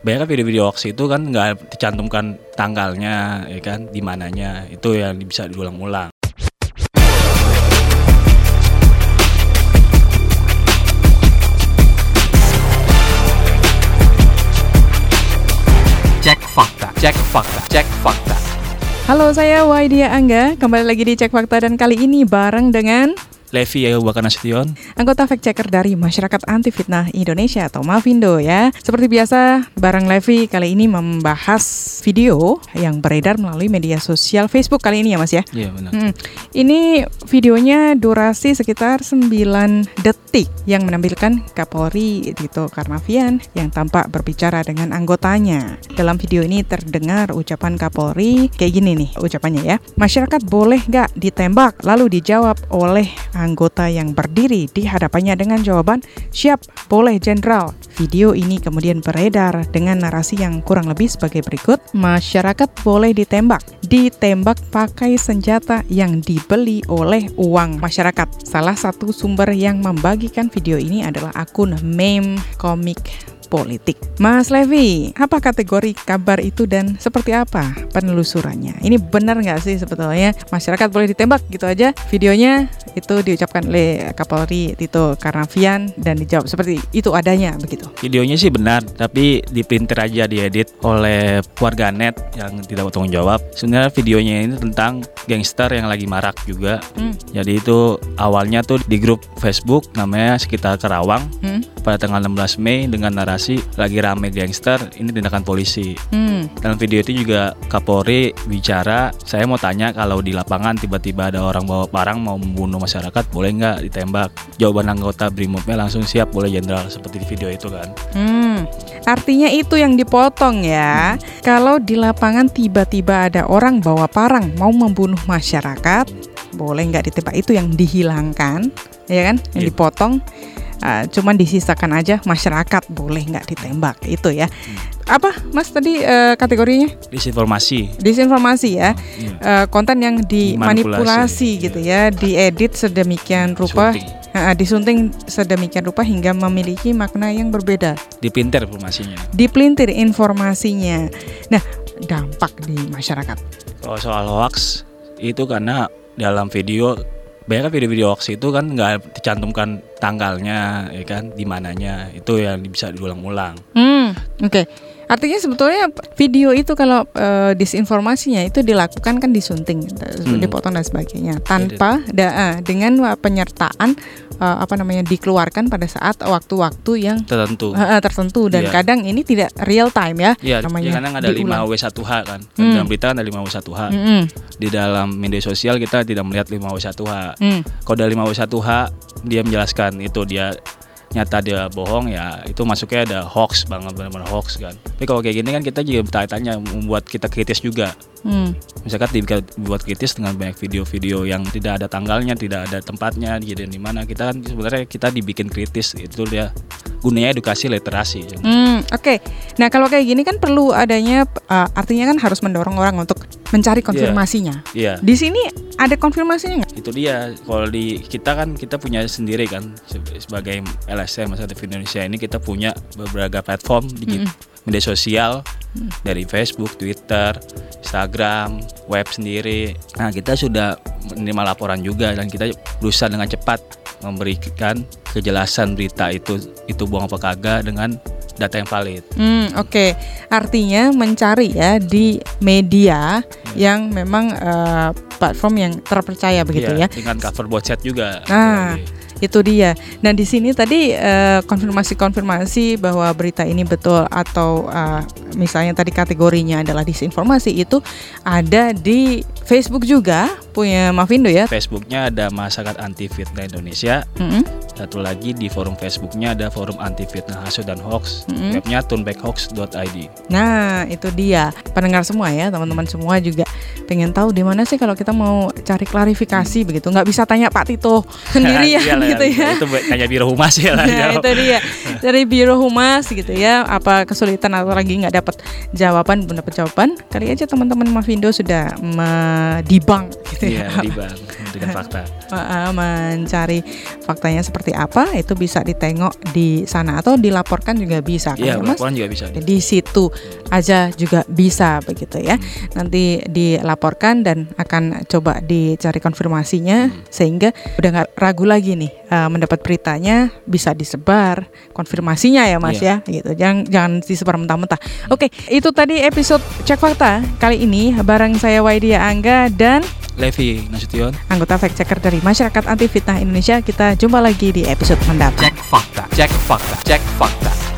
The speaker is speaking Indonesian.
banyak kan video-video hoax itu kan nggak dicantumkan tanggalnya, ya kan, di mananya. Itu yang bisa diulang-ulang. Cek fakta, cek fakta, cek fakta. Halo, saya Waidia Angga. Kembali lagi di Cek Fakta dan kali ini bareng dengan Levi ya Bakar Nasution. anggota fact checker dari Masyarakat Anti Fitnah Indonesia atau Mavindo ya. Seperti biasa, bareng Levi kali ini membahas video yang beredar melalui media sosial Facebook kali ini ya Mas ya. Iya benar. Hmm, Ini videonya durasi sekitar 9 detik yang menampilkan Kapolri Tito Karnavian yang tampak berbicara dengan anggotanya. Dalam video ini terdengar ucapan Kapolri kayak gini nih ucapannya ya. Masyarakat boleh nggak ditembak? Lalu dijawab oleh anggota yang berdiri di hadapannya dengan jawaban siap, boleh jenderal. Video ini kemudian beredar dengan narasi yang kurang lebih sebagai berikut. Masyarakat boleh ditembak. Ditembak pakai senjata yang dibeli oleh uang masyarakat. Salah satu sumber yang membagikan video ini adalah akun meme komik politik. Mas Levi, apa kategori kabar itu dan seperti apa penelusurannya? Ini benar nggak sih sebetulnya masyarakat boleh ditembak gitu aja? Videonya itu diucapkan oleh Kapolri Tito Karnavian dan dijawab seperti itu adanya begitu. Videonya sih benar, tapi diprinter aja diedit oleh warganet yang tidak bertanggung jawab. Sebenarnya videonya ini tentang gangster yang lagi marak juga. Hmm. Jadi itu awalnya tuh di grup Facebook namanya sekitar Kerawang Hmm. Pada tanggal 16 Mei dengan narasi lagi rame gangster ini tindakan polisi. Hmm. Dalam video itu juga Kapolri bicara, saya mau tanya kalau di lapangan tiba-tiba ada orang bawa parang mau membunuh masyarakat, boleh nggak ditembak? Jawaban anggota Brimobnya langsung siap, boleh jenderal seperti di video itu kan. Hmm, artinya itu yang dipotong ya. Kalau di lapangan tiba-tiba ada orang bawa parang mau membunuh masyarakat, boleh nggak ditembak? Itu yang dihilangkan, ya kan? Yang Iya. dipotong. Uh, cuman disisakan aja masyarakat boleh nggak ditembak itu ya. Apa, Mas tadi uh, kategorinya? Disinformasi. Disinformasi ya. Iya. Uh, konten yang dimanipulasi gitu ya, diedit sedemikian rupa, Sunting. uh, disunting sedemikian rupa hingga memiliki makna yang berbeda Dipinter informasinya. dipelintir informasinya. Nah, dampak di masyarakat. Kalau soal hoax itu karena dalam video banyak kan video-video hoax itu kan nggak dicantumkan tanggalnya, ya kan, di mananya. Itu yang bisa diulang-ulang. Hmm, oke. Artinya sebetulnya video itu kalau eh, disinformasinya itu dilakukan kan disunting, Hmm. dipotong dan sebagainya, tanpa da, eh, dengan penyertaan eh, apa namanya dikeluarkan pada saat waktu-waktu yang Tertentu. eh, tertentu dan Iya. kadang ini tidak real time ya. Iya, namanya kadang ada 5 diulang. W1H kan. Hmm. Dalam berita kan ada 5 W1H. Mm-mm, Di dalam media sosial kita tidak melihat 5 W1H. mm. Kalau ada 5 W1H dia menjelaskan itu dia nyata dia bohong ya itu masuknya ada hoax banget benar-benar hoax kan. Tapi kalau kayak gini kan kita juga bertanya-tanya membuat kita kritis juga. Hmm. Misalkan dibuat kritis dengan banyak video-video yang tidak ada tanggalnya, tidak ada tempatnya, jadi di mana kita kan sebenarnya kita dibikin kritis itu dia gunanya edukasi literasi. Hmm, oke. Nah, kalau kayak gini kan perlu adanya uh, artinya kan harus mendorong orang untuk mencari konfirmasinya. Iya. Di sini ada konfirmasinya nggak? itu dia kalau di kita kan kita punya sendiri kan se- sebagai LSM Masyarakat Indonesia ini kita punya beberapa platform di media sosial dari Facebook, Twitter, Instagram, web sendiri. Nah kita sudah menerima laporan juga dan kita berusaha dengan cepat memberikan kejelasan berita itu itu bohong apa kagak dengan data yang valid. Hmm, oke. Artinya mencari ya di media yang memang uh, platform yang terpercaya begitu Iya, ya. Dengan cover website juga. Nah, apalagi. Itu dia. Nah, di sini tadi eh, konfirmasi-konfirmasi bahwa berita ini betul atau eh, misalnya tadi kategorinya adalah disinformasi itu ada di Facebook juga punya Mavindo ya. Facebooknya ada Masyarakat Anti Fitnah Indonesia. Mm-mm. Satu lagi di forum Facebooknya ada forum anti fitnah hasut dan hoax. Mm-mm. Webnya tunbackhoax.id. Nah, itu dia. Pendengar semua ya, teman-teman semua juga pengen tahu di mana sih kalau kita mau cari klarifikasi begitu nggak bisa tanya Pak Tito sendiri ya Iyalah, gitu ya Itu tanya biro humas ya lah. Nah, itu dia dari Biro Humas gitu ya. Apa kesulitan atau lagi nggak dapat jawaban, belum dapat jawaban, kali aja teman-teman Mavindo sudah medibang gitu Iya, ya. di bank dengan fakta. Mencari faktanya seperti apa itu bisa ditengok di sana atau dilaporkan juga bisa kan Iya, ya, laporan juga bisa. di situ aja juga bisa begitu ya. Nanti dilaporkan dan akan coba dicari konfirmasinya sehingga udah nggak ragu lagi nih uh, mendapat beritanya bisa disebar konfirmasinya ya Mas ya gitu. Jangan jangan disebar mentah-mentah. Oke, itu tadi episode cek fakta kali ini bareng saya Waidia Angga dan Levi Nasution. anggota fact checker dari Masyarakat Anti Fitnah Indonesia. Kita jumpa lagi di episode mendatang. Cek fakta. Cek fakta. Cek fakta.